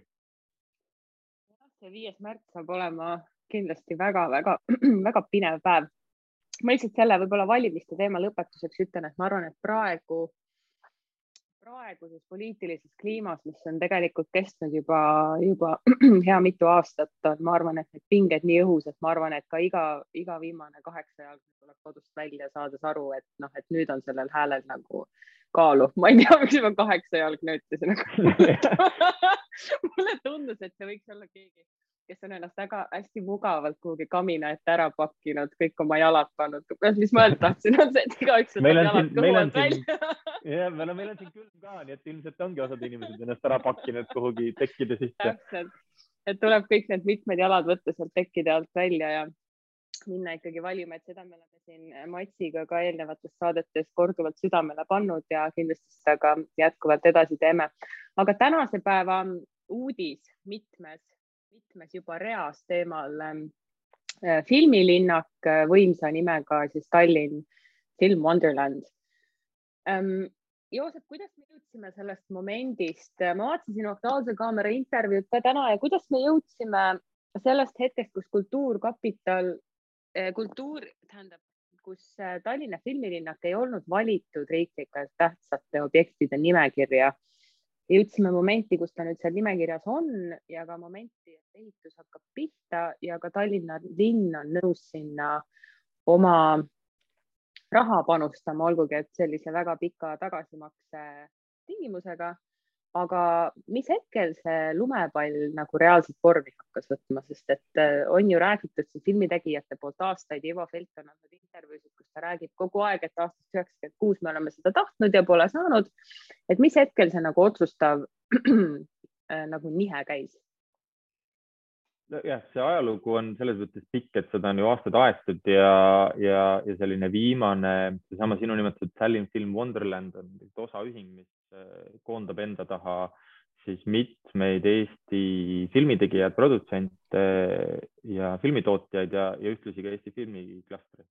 see viies märts saab olema kindlasti väga-väga-väga pinev päev. Ma lihtsalt selle võib-olla valimiste teema lõpetuseks ütlen, et ma arvan, et praegu praeguses poliitilises kliimas, mis on tegelikult kestnud juba, juba hea mitu aastat, on, ma arvan, et need pinged nii õhus, et ma arvan, et ka iga, iga viimane kaheksajalgne tuleb kodust välja, saades aru, et noh, et nüüd on sellel häälel nagu kaalu. ma ei tea, miks ma kaheksajalgne ütlesin, aga mulle tundus, et see võiks olla keegi kes on ennast väga hästi mugavalt kuhugi kamina ette ära pakkinud, kõik oma jalad pannud. mis ma öelda tahtsin, on see, et igaüks võtab jalad kõhu alt välja. jah, meil on, meil on siin külm ka, nii et ilmselt ongi osad inimesed ennast ära pakkinud kuhugi tekkide sisse. täpselt, et tuleb kõik need mitmed jalad võtta sealt tekkide alt välja ja minna ikkagi valima, et seda me oleme siin Matsiga ka eelnevates saadetes korduvalt südamele pannud ja kindlasti seda ka jätkuvalt edasi teeme. aga tänase päeva uudis mitmes mitmes juba reas teemal ähm, äh, filmilinnak äh, võimsa nimega siis Tallinn Film Wonderland ähm,. Joosep, kuidas me jõudsime sellest momendist, ma vaatasin sinu Aktuaalse Kaamera intervjuud ka täna ja kuidas me jõudsime sellest hetkest, kus Kultuurkapital, äh, kultuur, tähendab, kus Tallinna filmilinnak ei olnud valitud riiklikult tähtsate objektide nimekirja jõudsime momenti, kus ta nüüd seal nimekirjas on ja ka momenti, et ehitus hakkab pihta ja ka Tallinna linn on nõus sinna oma raha panustama, olgugi et sellise väga pika tagasimakse tingimusega aga mis hetkel see lumepall nagu reaalselt vormi hakkas võtma, sest et äh, on ju räägitud siin filmitegijate poolt aastaid, Ivo Felt on andnud intervjuusid, kus ta räägib kogu aeg, et aastast üheksakümmend kuus me oleme seda tahtnud ja pole saanud. et mis hetkel see nagu otsustav äh, nagu nihe käis? Jah, see ajalugu on selles mõttes pikk, et seda on ju aastaid aetud ja, ja, ja selline viimane, seesama sinu nimetatud Tallinn Film Wonderland on osaühing, mis äh, koondab enda taha siis mitmeid Eesti filmitegijad, produtsente ja filmitootjaid ja, ja ühtlasi ka Eesti filmiklastreid.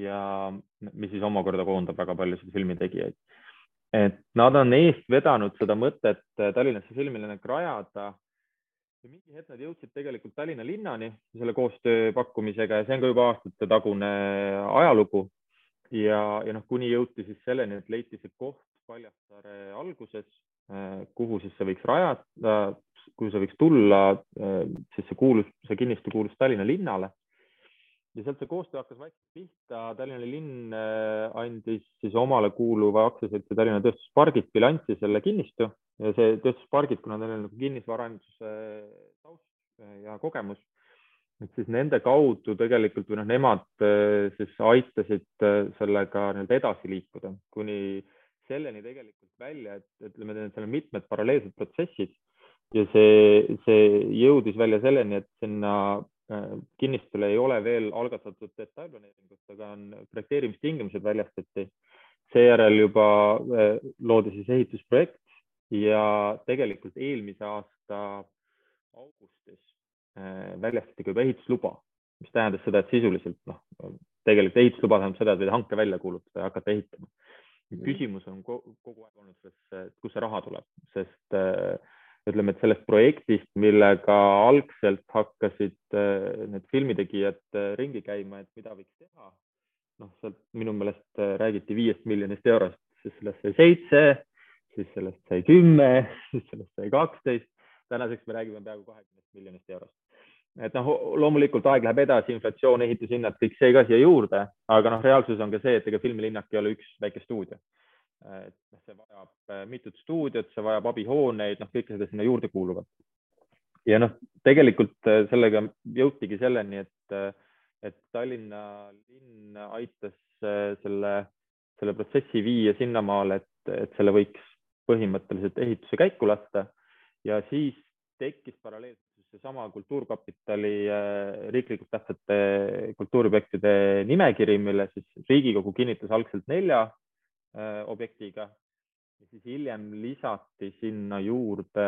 ja mis siis omakorda koondab väga paljusid filmitegijaid. et nad on eest vedanud seda mõtet Tallinnasse filmilinnak rajada ja mingi hetk nad jõudsid tegelikult Tallinna linnani selle koostöö pakkumisega ja see on ka juba aastate tagune ajalugu. ja, ja noh, kuni jõuti siis selleni, et leiti see koht Paljassaare alguses, äh, kuhu siis see võiks rajada, kuhu see võiks tulla, äh, siis see kuulus, see kinnistu kuulus Tallinna linnale ja sealt see koostöö hakkas vaikselt pihta, Tallinna linn äh, andis siis omale kuuluva aktsiaseltsi Tallinna Tööstuspargid bilanssi selle kinnistu. Ja see Tööstuspargid, kuna neil on nagu kinnisvaraanduse taust äh, ja kogemus, et siis nende kaudu tegelikult või noh, nemad äh, siis aitasid sellega nii-öelda edasi liikuda. Kuni selleni tegelikult välja, et ütleme, seal on mitmed paralleelsed protsessid. Ja see, see jõudis välja selleni, et sinna Äh, kinnistul ei ole veel algatatud detailplaneeringut, aga on projekteerimistingimused väljastati. seejärel juba äh, loodi siis ehitusprojekt ja tegelikult eelmise aasta augustis äh, väljastati ka juba ehitusluba, mis tähendas seda, et sisuliselt noh, tegelikult ehitusluba tähendab seda, et võid hanke välja kuulutada ja hakata ehitama. küsimus on kogu aeg olnud selles, et kust see raha tuleb, sest äh, ütleme, et sellest projektist, millega algselt hakkasid äh, need filmitegijad äh, ringi käima, et mida võiks teha. noh, sealt minu meelest äh, räägiti viiest miljonist eurost, siis sellest sai seitse, siis sellest sai kümme, siis sellest sai kaksteist. tänaseks me räägime peaaegu kahekümnest miljonist eurost. et noh, loomulikult aeg läheb edasi, inflatsioon, ehitushinnad, kõik see ka siia juurde, aga noh, reaalsus on ka see, et ega filmilinnak ei ole üks väike stuudio et noh, see vajab äh, mitut stuudiot, see vajab abihooneid, noh, kõike seda sinna juurde kuuluvat. ja noh, tegelikult äh, sellega jõutigi selleni, et, äh, et Tallinna linn aitas selle, selle protsessi viia sinnamaale, et, et selle võiks põhimõtteliselt ehituse käiku lasta ja siis tekkis paralleelselt seesama Kultuurkapitali riiklikult tähtsate kultuuriobjektide nimekiri, mille siis Riigikogu kinnitas algselt nelja Äh, objektiga. ja siis hiljem lisati sinna juurde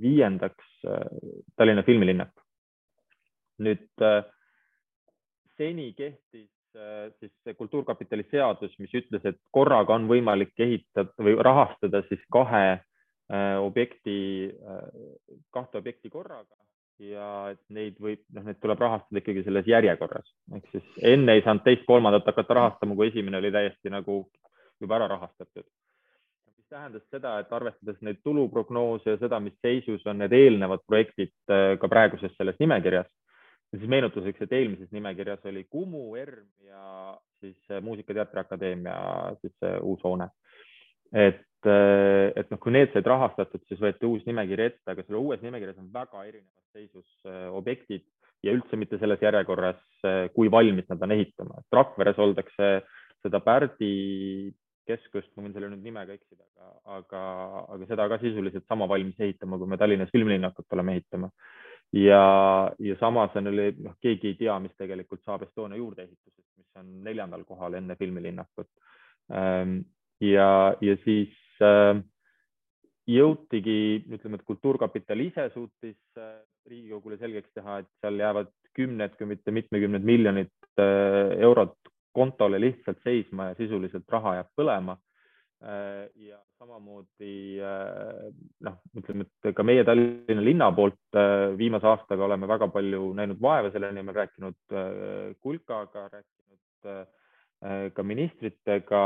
viiendaks äh, Tallinna filmilinnak. nüüd äh, seni kehtis siis see Kultuurkapitali seadus, mis ütles, et korraga on võimalik ehitada või rahastada siis kahe objekti, kahte objekti korraga ja et neid võib, noh, need tuleb rahastada ikkagi selles järjekorras, ehk siis enne ei saanud teist-kolmandat hakata rahastama, kui esimene oli täiesti nagu juba ära rahastatud. mis tähendas seda, et arvestades neid tuluprognoose ja seda, mis seisus on need eelnevad projektid äh, ka praeguses selles nimekirjas, siis meenutuseks, et eelmises nimekirjas oli Kumu, ERM ja siis äh, Muusika- ja Teatriakadeemia siis uus hoone. et, äh, et noh, kui need said rahastatud, siis võeti uus nimekiri ette, aga selle uues nimekirjas on väga erinevas seisus objektid ja üldse mitte selles järjekorras, kui valmis nad on ehitama, et Rakveres oldakse seda Pärdi keskust, ma võin selle nüüd nimega eksida, aga, aga, aga seda ka sisuliselt sama valmis ehitama, kui me Tallinnas filmilinnakut oleme ehitama. ja, ja samas on, noh, keegi ei tea, mis tegelikult saab Estonia juurdeehitusest, mis on neljandal kohal enne filmilinnakut. Ähm, ja, ja siis ähm, jõutigi, ütleme, et Kultuurkapital ise suutis äh, Riigikogule selgeks teha, et seal jäävad kümned, kui mitte mitmekümned miljonid äh, eurot kontole lihtsalt seisma ja sisuliselt raha jääb põlema. Äh, ja samamoodi äh, noh, ütleme, et ka meie Tallinna linna poolt äh, viimase aastaga oleme väga palju näinud vaeva selle nimel, rääkinud Kulkaga, rääkinud ka ministritega,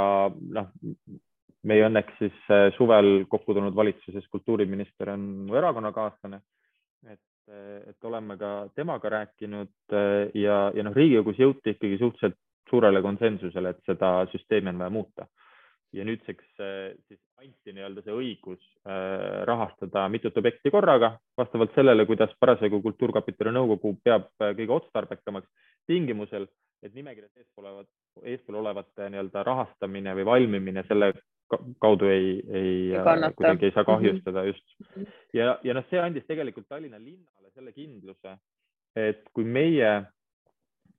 noh, meie õnneks siis suvel kokku tulnud valitsuses kultuuriminister on mu erakonnakaaslane et, et oleme ka temaga rääkinud ja, ja noh, Riigikogus jõuti ikkagi suhteliselt suurele konsensusele, et seda süsteemi on vaja muuta. ja nüüdseks äh, siis anti nii-öelda see õigus äh, rahastada mitut objekti korraga vastavalt sellele, kuidas parasjagu Kultuurkapitali nõukogu peab äh, kõige otstarbekamaks tingimusel, et nimekirjas eespool olevat, eespool olevate nii-öelda rahastamine või valmimine selle kaudu ei, ei, ei kuidagi ei saa kahjustada mm -hmm. just. ja, ja noh, see andis tegelikult Tallinna linnale selle kindluse, et kui meie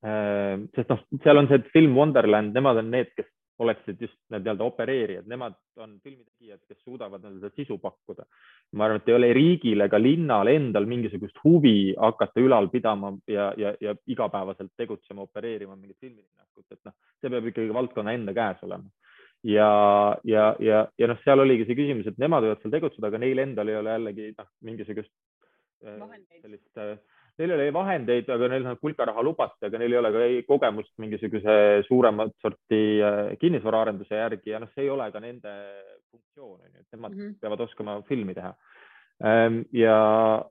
sest noh, seal on see film Wonderland, nemad on need, kes oleksid just need nii-öelda opereerijad, nemad on filmitegijad, kes suudavad seda sisu pakkuda. ma arvan, et ei ole riigil ega linnal endal mingisugust huvi hakata ülal pidama ja, ja, ja igapäevaselt tegutsema, opereerima mingit filmilinnakut, et noh, see peab ikkagi valdkonna enda käes olema. ja, ja, ja, ja noh, seal oligi see küsimus, et nemad võivad seal tegutseda, aga neil endal ei ole jällegi noh, mingisugust äh, sellist äh, neil ei ole vahendeid, aga neil on kulkaraha lubati, aga neil ei ole ka kogemust mingisuguse suuremat sorti äh, kinnisvaraarenduse järgi ja noh, see ei ole ka nende funktsioon, on ju, et nemad mm -hmm. peavad oskama filmi teha. Ähm, ja,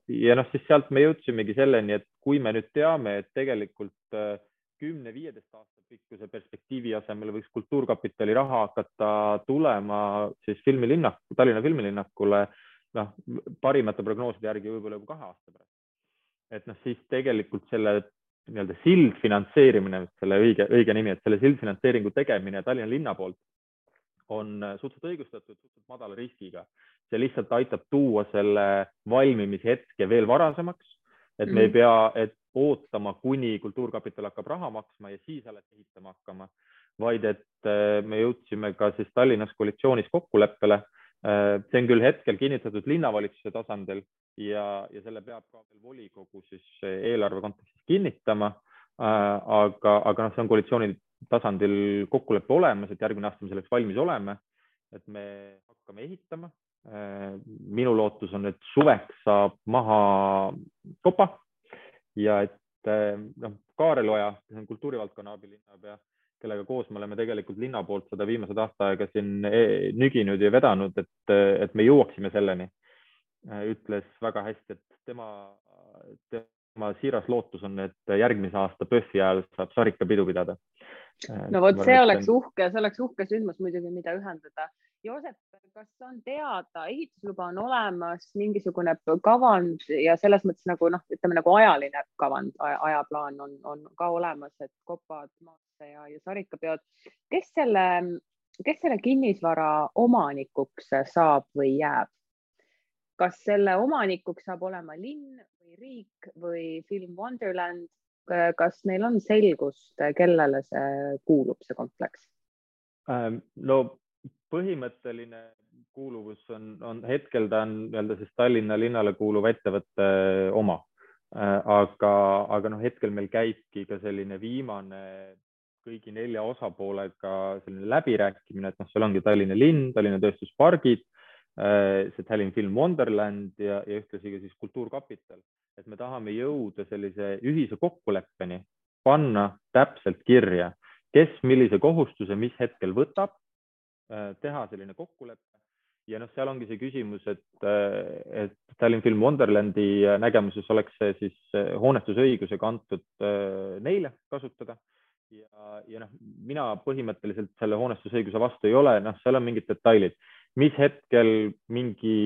ja noh, siis sealt me jõudsimegi selleni, et kui me nüüd teame, et tegelikult äh, kümne-viieteist aasta pikkuse perspektiivi asemel võiks Kultuurkapitali raha hakata tulema siis filmilinnak, Tallinna filmilinnakule, noh, parimate prognooside järgi võib-olla juba kahe aasta pärast et noh, siis tegelikult selle nii-öelda sildfinantseerimine, selle õige, õige nimi, et selle sildfinantseeringu tegemine Tallinna linna poolt on suhteliselt õigustatud, suhteliselt madala riskiga. see lihtsalt aitab tuua selle valmimishetke veel varasemaks, et me ei mhm. pea, et ootama, kuni Kultuurkapital hakkab raha maksma ja siis alles ehitama hakkama, vaid et äh, me jõudsime ka siis Tallinnas koalitsioonis kokkuleppele. Äh, see on küll hetkel kinnitatud linnavalitsuse tasandil, ja, ja selle peab ka veel volikogu siis eelarve kontekstis kinnitama. Äh, aga, aga noh, see on koalitsiooni tasandil kokkulepe olemas, et järgmine aasta me selleks valmis oleme, et me hakkame ehitama. Äh, minu lootus on, et suveks saab maha kopa ja et noh, Kaarel Oja, kes on kultuurivaldkonna abilinnapea, kellega koos me oleme tegelikult linna poolt seda viimased aasta aega siin e-, nüginud ja vedanud, et, et me jõuaksime selleni Äh, ütles väga hästi, et tema, tema siiras lootus on, et järgmise aasta PÖFFi ajal saab Sarika pidu pidada. No vot, see oleks uhke, see oleks uhke sündmus muidugi, mida ühendada. Joosep, kas on teada, ehitusluba on olemas, mingisugune kavand ja selles mõttes nagu noh, ütleme nagu ajaline kavand, ajaplaan on, on ka olemas, et kopad maasse ja, ja sarikapeod. kes selle, kes selle kinnisvara omanikuks saab või jääb? kas selle omanikuks saab olema linn või riik või film Wonderland, kas neil on selgust, kellele see kuulub, see kompleks? Ähm, no põhimõtteline kuuluvus on, on hetkel ta on nii-öelda siis Tallinna linnale kuuluva ettevõtte oma. Äh, aga, aga noh, hetkel meil käibki ka selline viimane kõigi nelja osapoolega selline läbirääkimine, et noh, seal ongi Tallinna linn, Tallinna tööstuspargid Äh, see Tallinn Film Wonderland ja, ja ühtlasi ka siis Kultuurkapital, et me tahame jõuda sellise ühise kokkuleppeni, panna täpselt kirja, kes millise kohustuse mis hetkel võtab, äh, teha selline kokkulepe. Ja noh, seal ongi see küsimus, et, äh, et Tallinn Film Wonderlandi nägemuses oleks see siis hoonestusõigusega antud neile kasutada ja, ja noh, mina põhimõtteliselt selle hoonestusõiguse vastu ei ole, noh, seal on mingid detailid mis hetkel mingi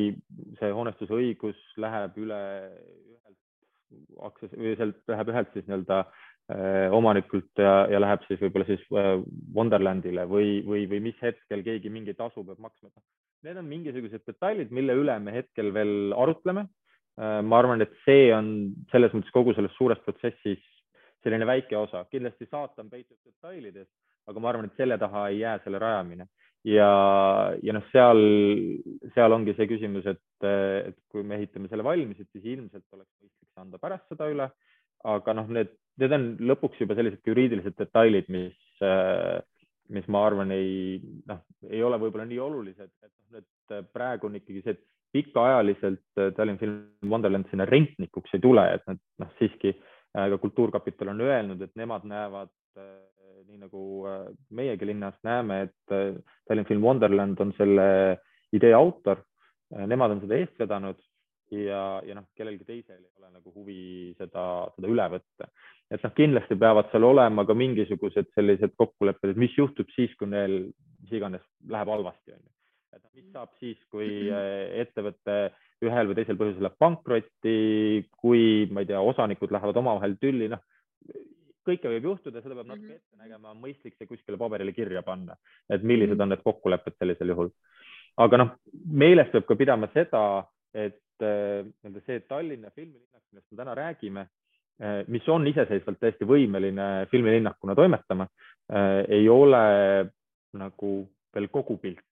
see hoonestusõigus läheb üle ühelt aktsias või sealt läheb ühelt siis nii-öelda äh, omanikult ja, ja läheb siis võib-olla siis äh, Wonderlandile või, või, või mis hetkel keegi mingi tasu peab maksma. Need on mingisugused detailid, mille üle me hetkel veel arutleme äh,. ma arvan, et see on selles mõttes kogu selles suures protsessis selline väike osa, kindlasti saatan peitub detailides, aga ma arvan, et selle taha ei jää selle rajamine. Ja, ja noh, seal, seal ongi see küsimus, et, et kui me ehitame selle valmis, et siis ilmselt oleks mõistlik anda pärast seda üle. aga noh, need, need on lõpuks juba sellised juriidilised detailid, mis, mis ma arvan, ei noh, ei ole võib-olla nii olulised, et noh, et praegu on ikkagi see, et pikaajaliselt Tallinn Film Wonderland sinna rentnikuks ei tule, et nad noh, siiski ka Kultuurkapital on öelnud, et nemad näevad nii nagu äh, meiegi linnas näeme, et äh, Tallinn Film Wonderland on selle idee autor. Äh, nemad on seda eest vedanud ja, ja noh, kellelgi teisel ei ole nagu huvi seda, seda üle võtta. et noh, kindlasti peavad seal olema ka mingisugused sellised kokkulepped, et mis juhtub siis, kui neil mis iganes läheb halvasti, on ju. et mis saab siis, kui ettevõte ühel või teisel põhjusel läheb pankrotti, kui ma ei tea, osanikud lähevad omavahel tülli, noh kõike võib juhtuda, seda peab natuke Mhm. ette nägema, on mõistlik see kuskile paberile kirja panna, et millised Mhm. on need kokkulepped sellisel juhul. aga noh, meeles peab ka pidama seda, et äh, nii-öelda see Tallinna filmilinnak, millest me täna räägime, mis on iseseisvalt täiesti võimeline filmilinnakuna toimetama, ei ole nagu veel kogu pilt,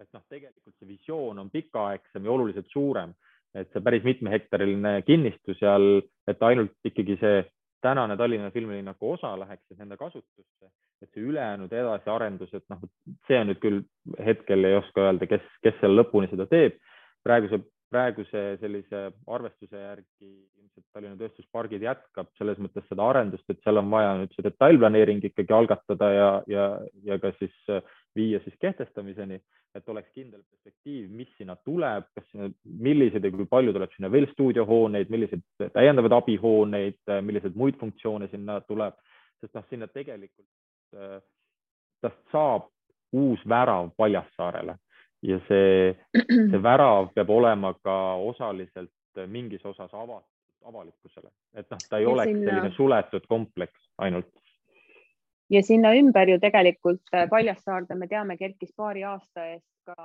et noh, tegelikult see visioon on pikaaegsem ja oluliselt suurem, et see päris mitmehektariline kinnistu seal, et ainult ikkagi see tänane Tallinna filmilinnaku osa läheks siis nende kasutusse, et see ülejäänud edasiarendus, et noh, see on nüüd küll hetkel ei oska öelda, kes, kes seal lõpuni seda teeb. praeguse, praeguse sellise arvestuse järgi ilmselt Tallinna Tööstuspargid jätkab selles mõttes seda arendust, et seal on vaja nüüd see detailplaneering ikkagi algatada ja, ja, ja ka siis viia siis kehtestamiseni, et oleks kindel perspektiiv, mis sinna tuleb, kas sinna, millised ja kui palju tuleb sinna veel stuudiohooneid, milliseid täiendavaid abihooneid, milliseid muid funktsioone sinna tuleb, sest noh, sinna tegelikult tast saab uus värav Paljassaarele ja see, see värav peab olema ka osaliselt mingis osas avatud avalikkusele, et noh, ta ei Ja oleks sinna- selline suletud kompleks ainult. Ja sinna ümber ju tegelikult äh, Paljassaarde, me teame, kerkis paari aasta eest ka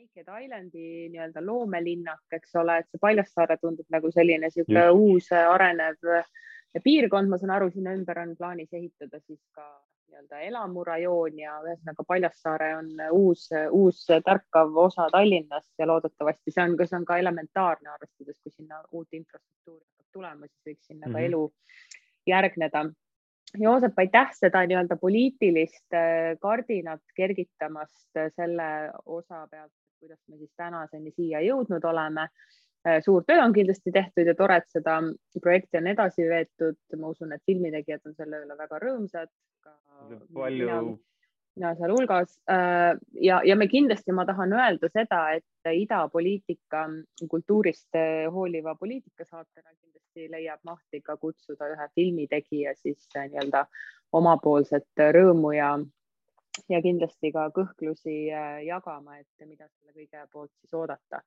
Naked Islandi nii-öelda loomelinnak, eks ole, et see Paljassaare tundub nagu selline niisugune uus äh, arenev äh, piirkond, ma saan aru, sinna ümber on plaanis ehitada siis ka nii-öelda elamurajoon ja ühesõnaga Paljassaare on uus, uus tärkav osa Tallinnast ja loodetavasti see on, see on ka elementaarne, arvestades, kui sinna uut infrastruktuuri hakkab tulema, siis võiks sinna mm -hmm. Mhm. ka elu järgneda Joosep, aitäh seda nii-öelda poliitilist äh, kardinat kergitamast äh, selle osa pealt, kuidas me siis tänaseni siia jõudnud oleme. suur töö on kindlasti tehtud ja tore, et seda projekti on edasi veetud. ma usun, et filmitegijad on selle üle väga rõõmsad. palju, mina sealhulgas ja, ja me kindlasti, ma tahan öelda seda, et idapoliitika kultuurist hooliva poliitikasaatena kindlasti leiab mahti ka kutsuda ühe filmitegija siis nii-öelda omapoolset rõõmu ja, ja kindlasti ka kõhklusi jagama, et mida selle kõige poolt siis oodata.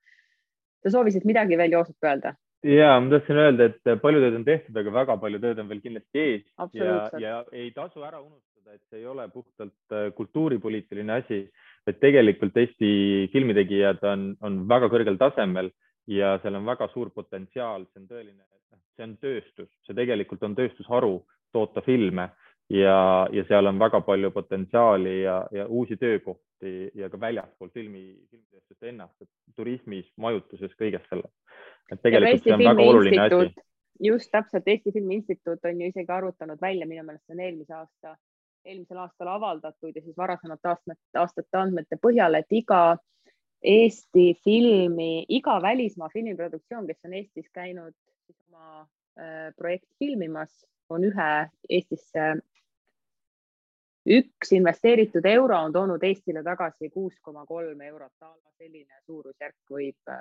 sa soovisid midagi veel, Joosep, öelda? Ja ma tahtsin öelda, et palju tööd on tehtud, aga väga palju tööd on veel kindlasti ees. Ja, ja ei tasu ära unustada, et see ei ole puhtalt äh, kultuuripoliitiline asi, et tegelikult Eesti filmitegijad on, on väga kõrgel tasemel ja seal on väga suur potentsiaal, see on tõeline, see on tööstus, see tegelikult on tööstusharu toota filme ja, ja seal on väga palju potentsiaali ja, ja uusi töökohti ja ka väljaspool filmi, filmitööstust ennast, turismis, majutuses, kõiges selles. et tegelikult see on väga oluline asi. just täpselt, Eesti Filmi Instituut on ju isegi arvutanud välja, minu meelest see on eelmise aasta, eelmisel aastal avaldatud ja siis varasemate aastate, aastate andmete põhjal, et iga Eesti filmi, iga välismaa filmiproduktsioon, kes on Eestis käinud oma äh, projekti filmimas, on ühe Eestisse üks investeeritud euro on toonud Eestile tagasi kuus koma kolm eurot. selline suurusjärk võib,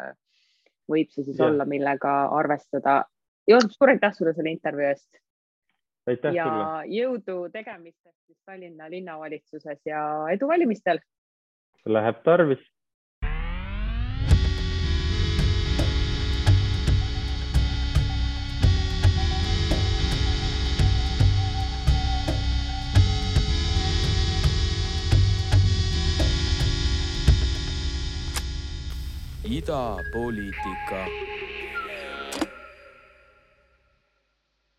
võib see siis ja. olla, millega arvestada. Joosep, suur aitäh sulle selle intervjuu eest. ja sulle. jõudu tegemisteks siis Tallinna linnavalitsuses ja edu valimistel. Läheb tarvis. Idapoliitika